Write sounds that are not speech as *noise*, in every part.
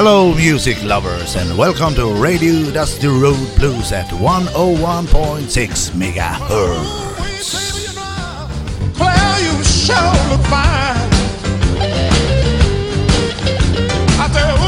Hello, music lovers, and welcome to Radio Dusty Road Blues at 101.6 megahertz. You fine. I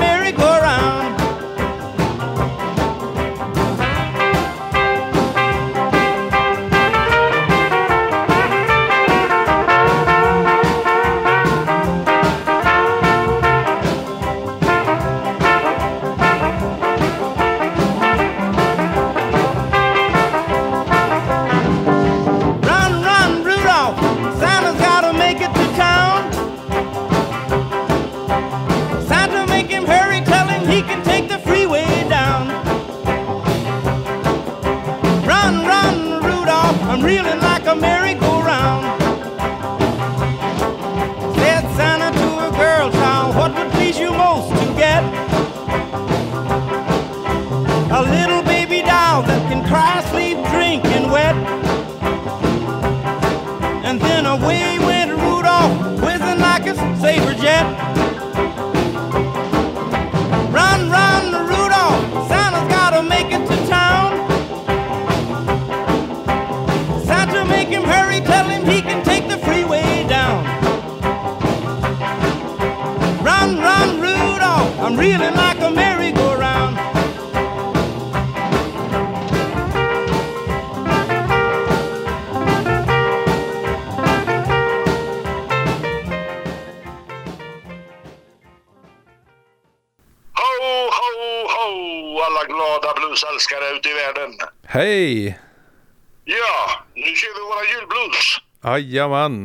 merry-go-round. Then away went Rudolph, whizzing like a saber jet. Run, run, Rudolph, Santa's gotta make it to town. Santa, make him hurry, tell him he can take the freeway down. Run, run, Rudolph, I'm reeling like Hej! Ja, nu kör vi våra julblues. Jajamän.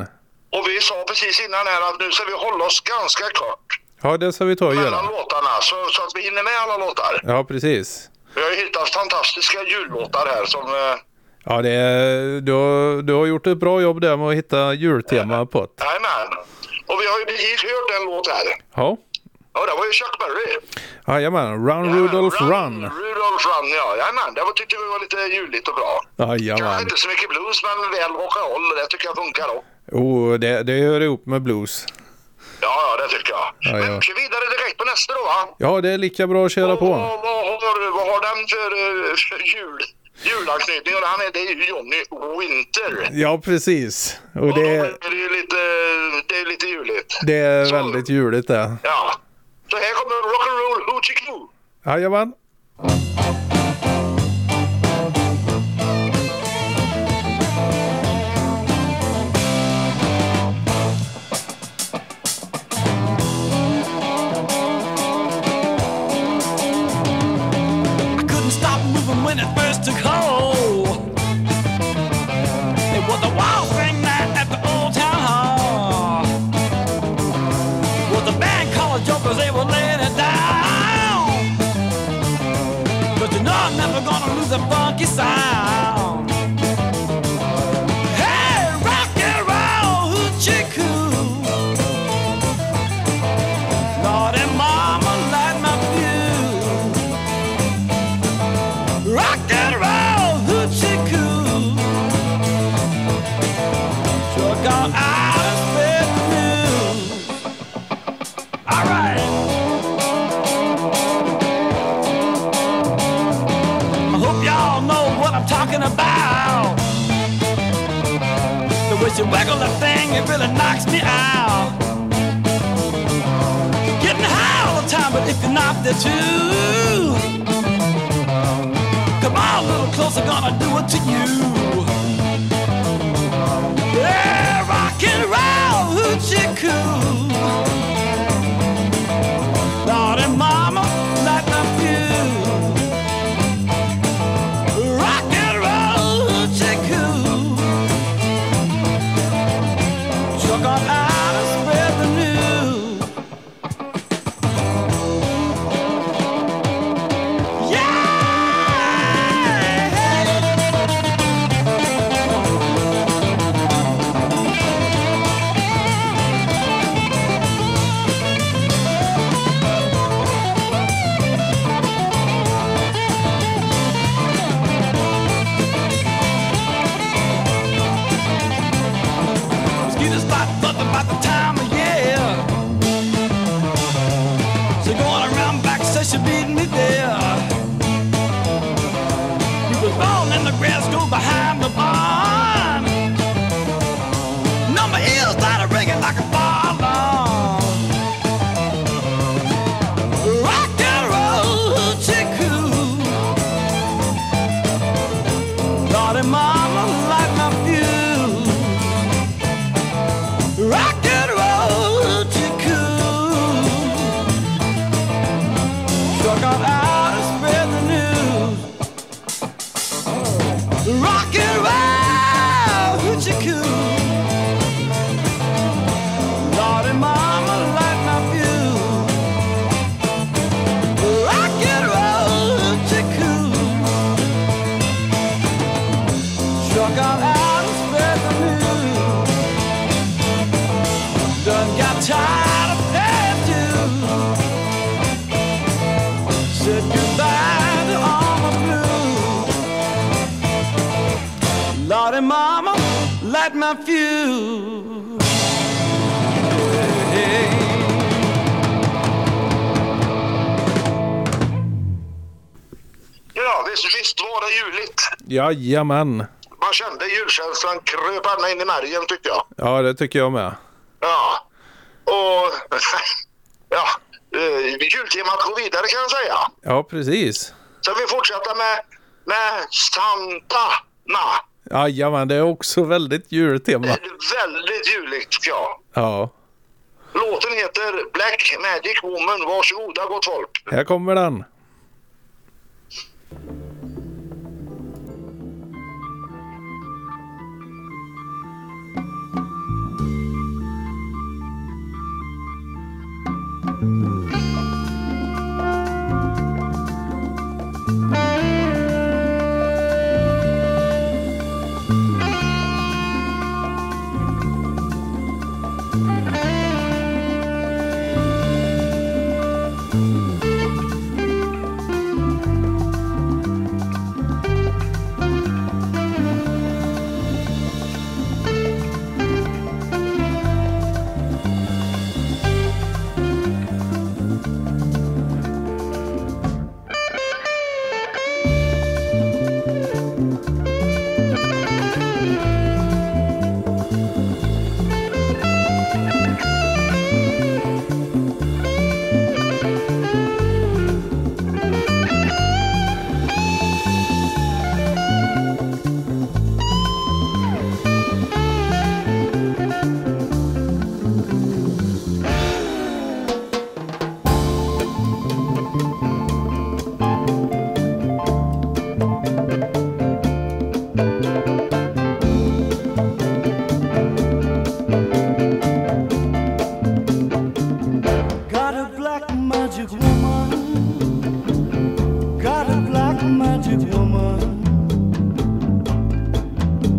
Och vi sa precis innan här att nu ska vi hålla oss ganska kort Ja, det ska vi ta och mellan göra. låtarna så, så att vi hinner med alla låtar. Ja, precis. Vi har ju hittat fantastiska jullåtar här som... Eh, Ja, det är, du, har, du har gjort ett bra jobb där med att hitta jultema på det. Jajamän. Och vi har ju precis hört en låt här. Ja. Ja, det var ju Chuck Berry. Jajamän. Run Rudolph Run. Rudolph Run, ja. Jajamän, det var, tyckte vi var lite juligt och bra. Kanske Jajamän. inte så mycket blues, men väl rock'n'roll. Det tycker jag funkar då. Oh, det, det hör ihop med blues. Ja, ja, det tycker jag. Ja, ja. Men kör vidare direkt på nästa då, va? Ja, det är lika bra att köra på. vad, har, vad har den för, eh, för *laughs* jul, julanknytning? Och han är, det är ju Johnny Winter. Ja, precis. Och Och då det, är det ju lite, det är lite juligt. det är Så. väldigt juligt det. Ja. Så här kommer Rock'n'Roll Hoochie Coo. Jajamän. You wiggle that thing, it really knocks me out. Getting high all the time, but if you're not there too, come on a little closer, gonna do it to you. Yeah, rock and roll, hoochie coo. Light my fuse. Hey. Ja, visst, visst var det juligt. Jajamän. Man kände julkänslan kröp ända in i märgen tyckte jag. Ja, det tycker jag med. Ja, och *laughs* ja, eh, jultemat går vidare kan jag säga. Ja, precis. Så vi fortsätter med, med Santa Na. Jajamän, det är också väldigt jultema. *laughs* Väldigt juligt jag. Ja, Låten heter Black Magic Woman. Varsågoda gott folk. här kommer den.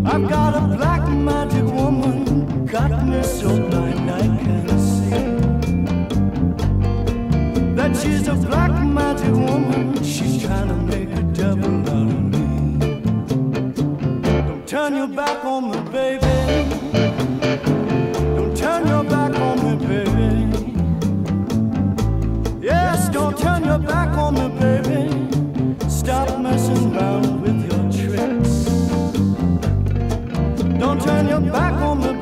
I've got a black magic woman. Got me so blind I can't see. That she's a black magic woman. She's trying to make a devil out of me. Don't turn your back on me, back on me,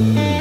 Mm.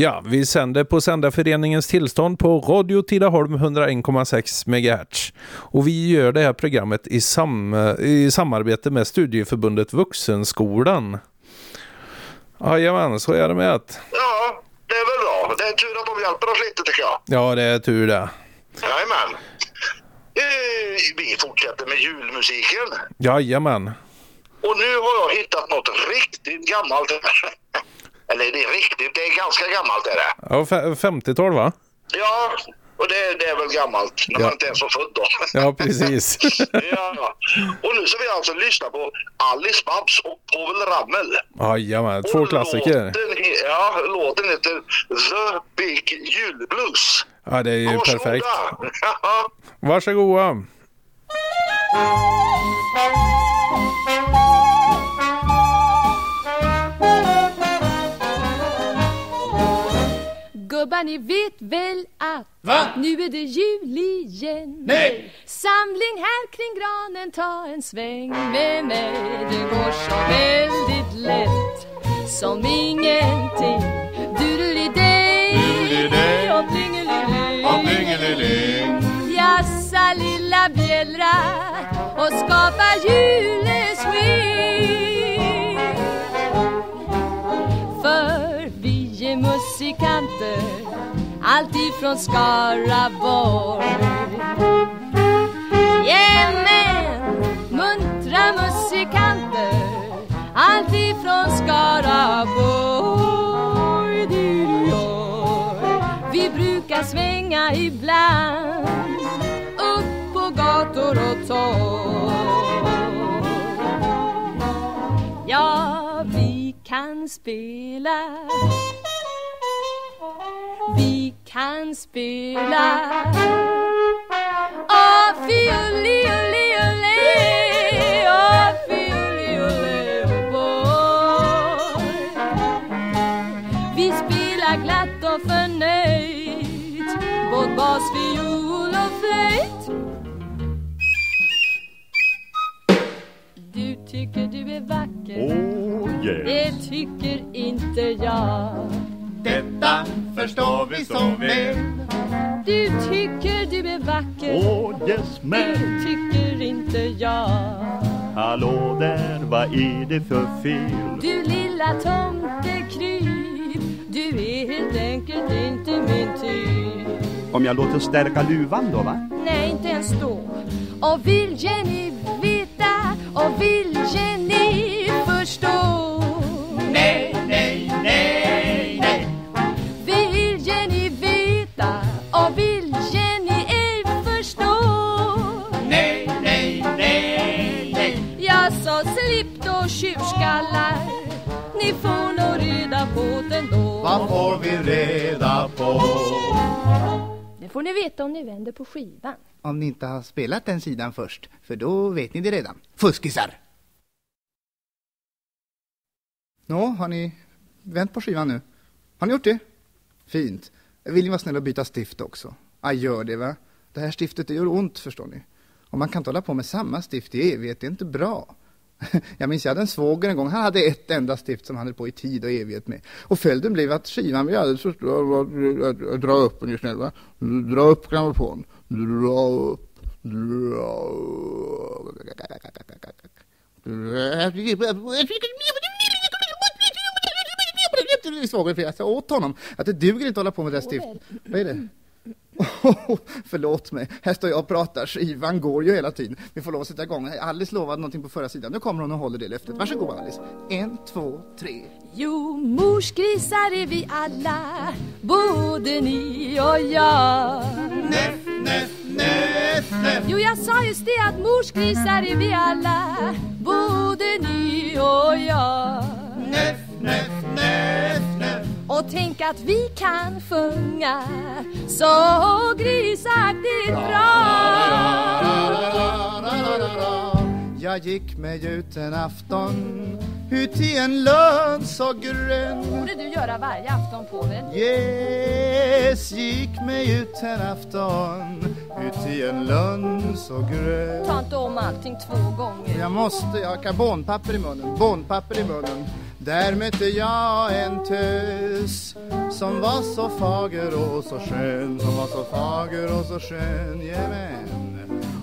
Ja, vi sänder på Sändarföreningens tillstånd på Radio Tidaholm 101,6 MHz. Och vi gör det här programmet i, sam i samarbete med studieförbundet Vuxenskolan. Jajamän, så är det med att. Ja, det är väl bra. Det är tur att de hjälper oss lite tycker jag. Ja, det är tur det. Jajamän. Eh, Vi fortsätter med julmusiken. Jajamän. Och nu har jag hittat något riktigt gammalt. Eller det är riktigt, det är ganska gammalt är det. Ja, fe- 50-tal va? Ja, och det, det är väl gammalt när Ja. man inte ens är född då. Ja, precis. *laughs* ja. Och nu ska vi alltså lyssna på Alice Babs och Povel Ramel. Jajamän, två Och klassiker. Låten, ja, låten heter The Big Julblues. Ja, det är ju Varsågoda. perfekt. *laughs* Ja. Varsågoda. Gubbar ni vet väl att Va? nu är det jul igen Nej. Samling här kring granen, ta en sväng med mig Det går så väldigt lätt som ingenting Doodly-day. och plingelilej Och plingelilej. Jassa lilla bjällra och skapa juleswing För vi är musikanter alltid från Skaraborg. Jajamän, muntra musikanter. Alltid från Skaraborg Du Vi brukar svänga ibland. Upp på gator och torg. Ja, vi kan spela kan spela Åh, fioli, oli, ole Åh, fioli, ole, oh boy. Vi spelar glatt och förnöjt. Både bas, fiol och flöjt. Du tycker du är vacker. Oh Det yes. tycker inte jag Detta förstår vi så väl. Du tycker du är vacker Oh yes Det man. tycker inte jag Hallå där, vad är det för fel? Du lilla tomtekryp Du är helt enkelt inte min typ Om jag låter stärka luvan då va? Nej, inte ens då Och vill Jenny veta Och vill Jenny förstå nej, Vad får vi reda på? Det får ni veta om ni vänder på skivan Om ni inte har spelat den sidan först, för då vet ni det redan. Fuskisar! Nå, har ni vänt på skivan nu? Har ni gjort det? Fint. Vill ni vara snälla och byta stift också? Ja, gör det va. Det här stiftet det gör ont förstår ni. Och man kan inte hålla på med samma stift i evighet, det är inte bra. Jag minns jag hade en svåger en gång, han hade ett enda stift som han höll på i tid och evighet med. Och följden blev att skivan blev alldeles för stor. Dra upp den snäll va. Dra upp grammofon. Dra upp. Dra upp. Svågern, för jag sa åt honom att det duger inte att hålla på med det där stiftet. Vad är det? Oh, *laughs* förlåt mig, här står jag och pratar, skivan går ju hela tiden. Vi får lov att sätta igång. Alice lovade någonting på förra sidan. Nu kommer hon och håller det löftet. Varsågod Alice. En, två, tre. Jo, morsgrisar är vi alla Både ni och jag Näff, näff, näff, näff. Jo, jag sa just det att morsgrisar är vi alla Både ni och jag Näff, näff, näff, näff. Och tänk att vi kan sjunga. Så grisaktigt bra. Jag gick med ut en afton ut i en lön så grön. Borde du göra varje afton på väl? Yes, gick med ut en afton ut i en lön så grön. Ta inte om allting två gånger. Jag måste, jag har karbonpapper i munnen, bonpapper i munnen där mötte jag en tös som var så fager och så skön, som var så fager och så skön, jajamän.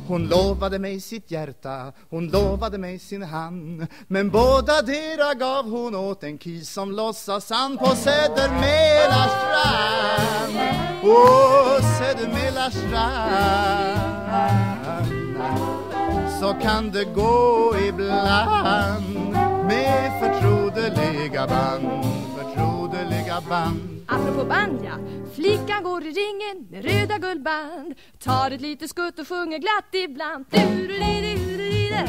Hon lovade mig sitt hjärta, hon lovade mig sin hand Men båda dera gav hon åt en kis som låtsas han på Södermela strand Åh, Södermela strand Så kan det gå ibland med förtrodeliga band, förtrodeliga band. Apropå band ja, flickan går i ringen med röda guldband. Tar ett litet skutt och sjunger glatt ibland. Du du du du du du du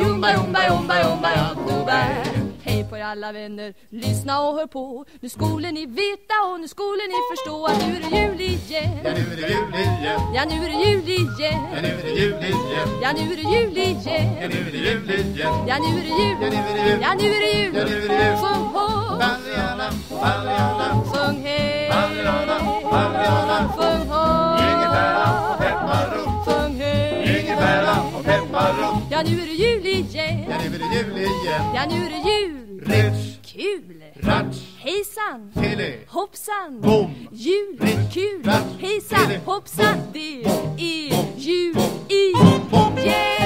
Jumba jumba jumba jumba jumba alla vänner, lyssna och hör på Nu skulle ni veta och nu skulle ni förstå att nu är det jul igen Ja, nu är det jul igen, Ja nu är det jul igen ja, nu är det jul igen Ja nu är det jul igen Ja, nu är det jul igen Ja nu är det jul Ja, nu är det jul Ja nu är det jul Sjung hå Balliana, balliana Sjung hej Balliana, balliana Sjung hå Ingefära och pepparrot Sjung hej Ingefära och pepparrot Ja nu är det jul igen Ja, nu är det jul igen Ja nu är det jul Ritch, Kul. Ratch, Hejsan. Tele. Hoppsan. Bom. Jul. Ritch, Kul. Ratch, Hejsan. Tele, Hoppsan. Bom. Det Bom. är jul bom. igen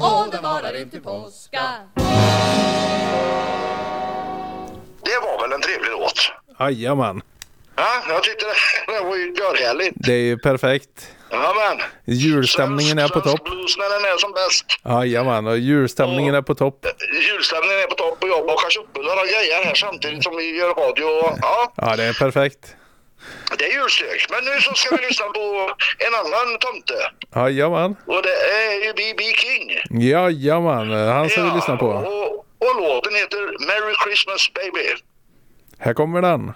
Och det varar inte påska. Det var väl en trevlig låt? Jajamän. Ja, jag tyckte det, det var ju görhärligt. Det är ju perfekt. Jajamän. Julstämningen är på topp. blues när den är som bäst. Jajamän, och julstämningen är på topp. Julstämningen är på topp och jag bakar upp några grejer här samtidigt som vi gör radio. Ja, Ja, det är perfekt. det är julstök. Men nu så ska vi lyssna på en annan tomte. Jajamän. Och det är ju B.B. King. Jajamän, han ska vi lyssna på. Och, och låten heter Merry Christmas Baby. Här kommer den.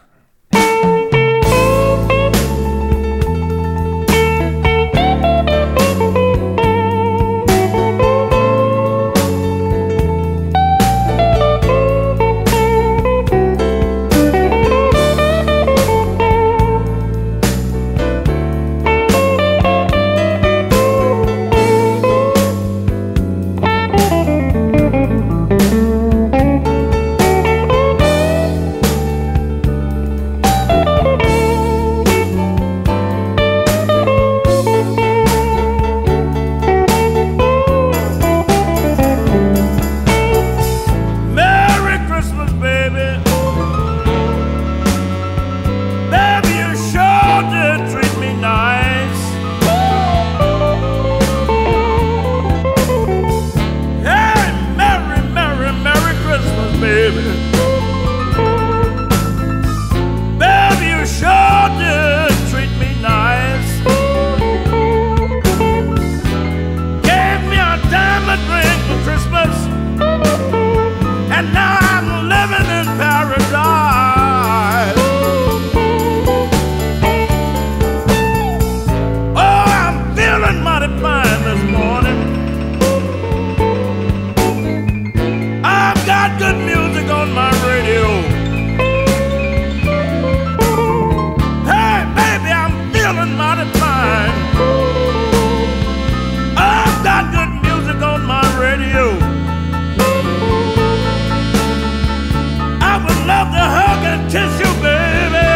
You, baby.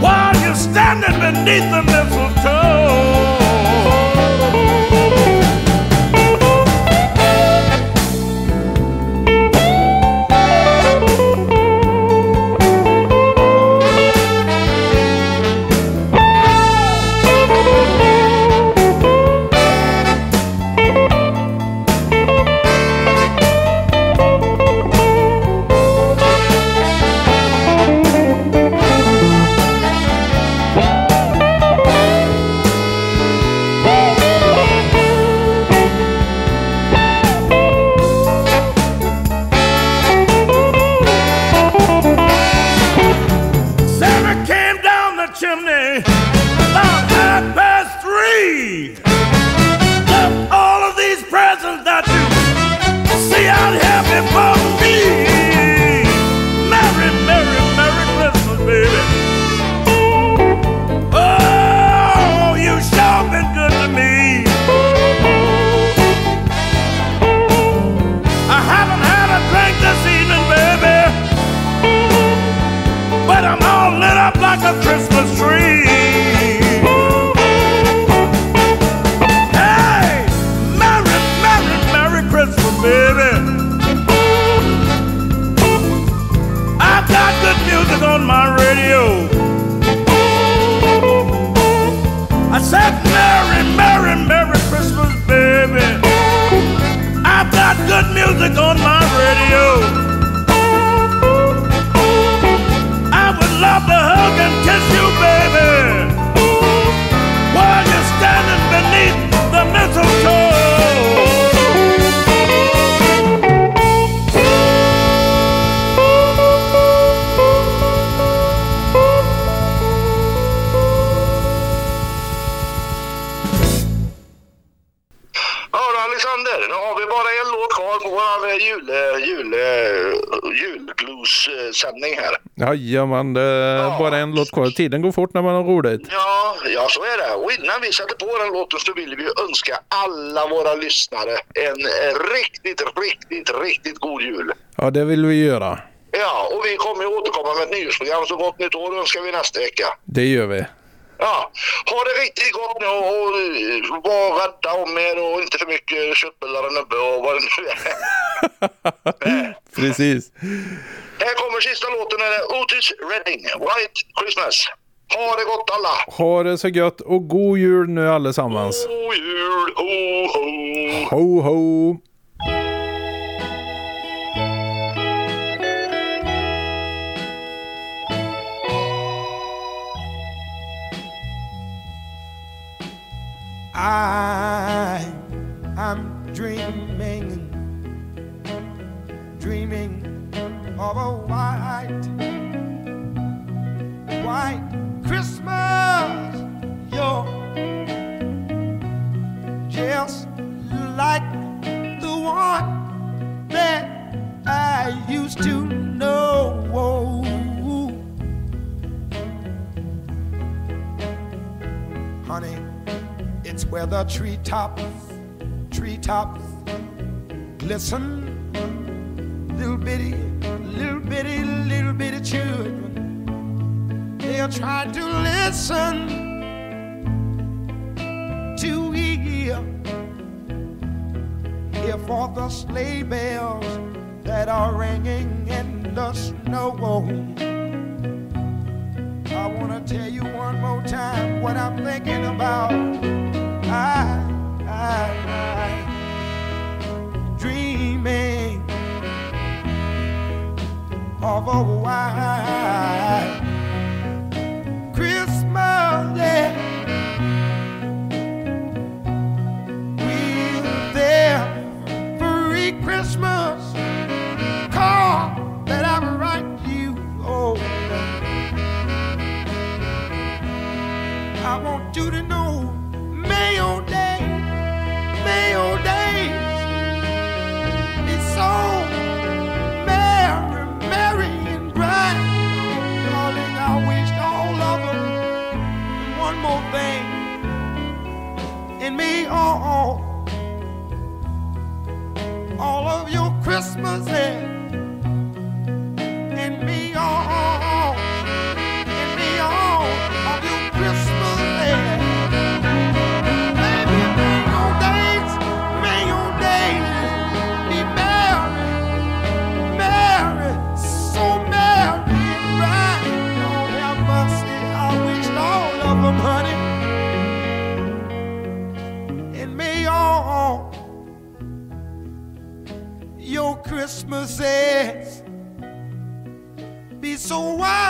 While you're standing beneath the mistletoe. Låt kvar. Tiden går fort när man har roligt. Ja, ja, så är det. Och innan vi sätter på den låten så vill vi önska alla våra lyssnare en riktigt, riktigt, riktigt god jul. Ja, det vill vi göra. Ja, och vi kommer ju återkomma med ett nyhetsprogram. Så gott nytt år önskar vi nästa vecka. Det gör vi. Ja, ha det riktigt gott nu och eh, var rädda om er och inte för mycket köttbullar och nubbe och vad det nu är. *laughs* Precis. Sista låten, är det Otis Redding, White Christmas. Ha det gott alla! Ha det så gött och god jul nu allesammans. God jul, ho ho! Ho ho! I am dreaming, dreaming of a white, white Christmas. You're just like the one that I used to know. Honey, it's where the treetops, treetops glisten. Little bitty, little bitty, little bitty children. They'll try to listen to hear, hear for the sleigh bells that are ringing in the snow. I wanna tell you one more time what I'm thinking about. I, I, I of a white on all of your Christmas heads. Christmases be so white.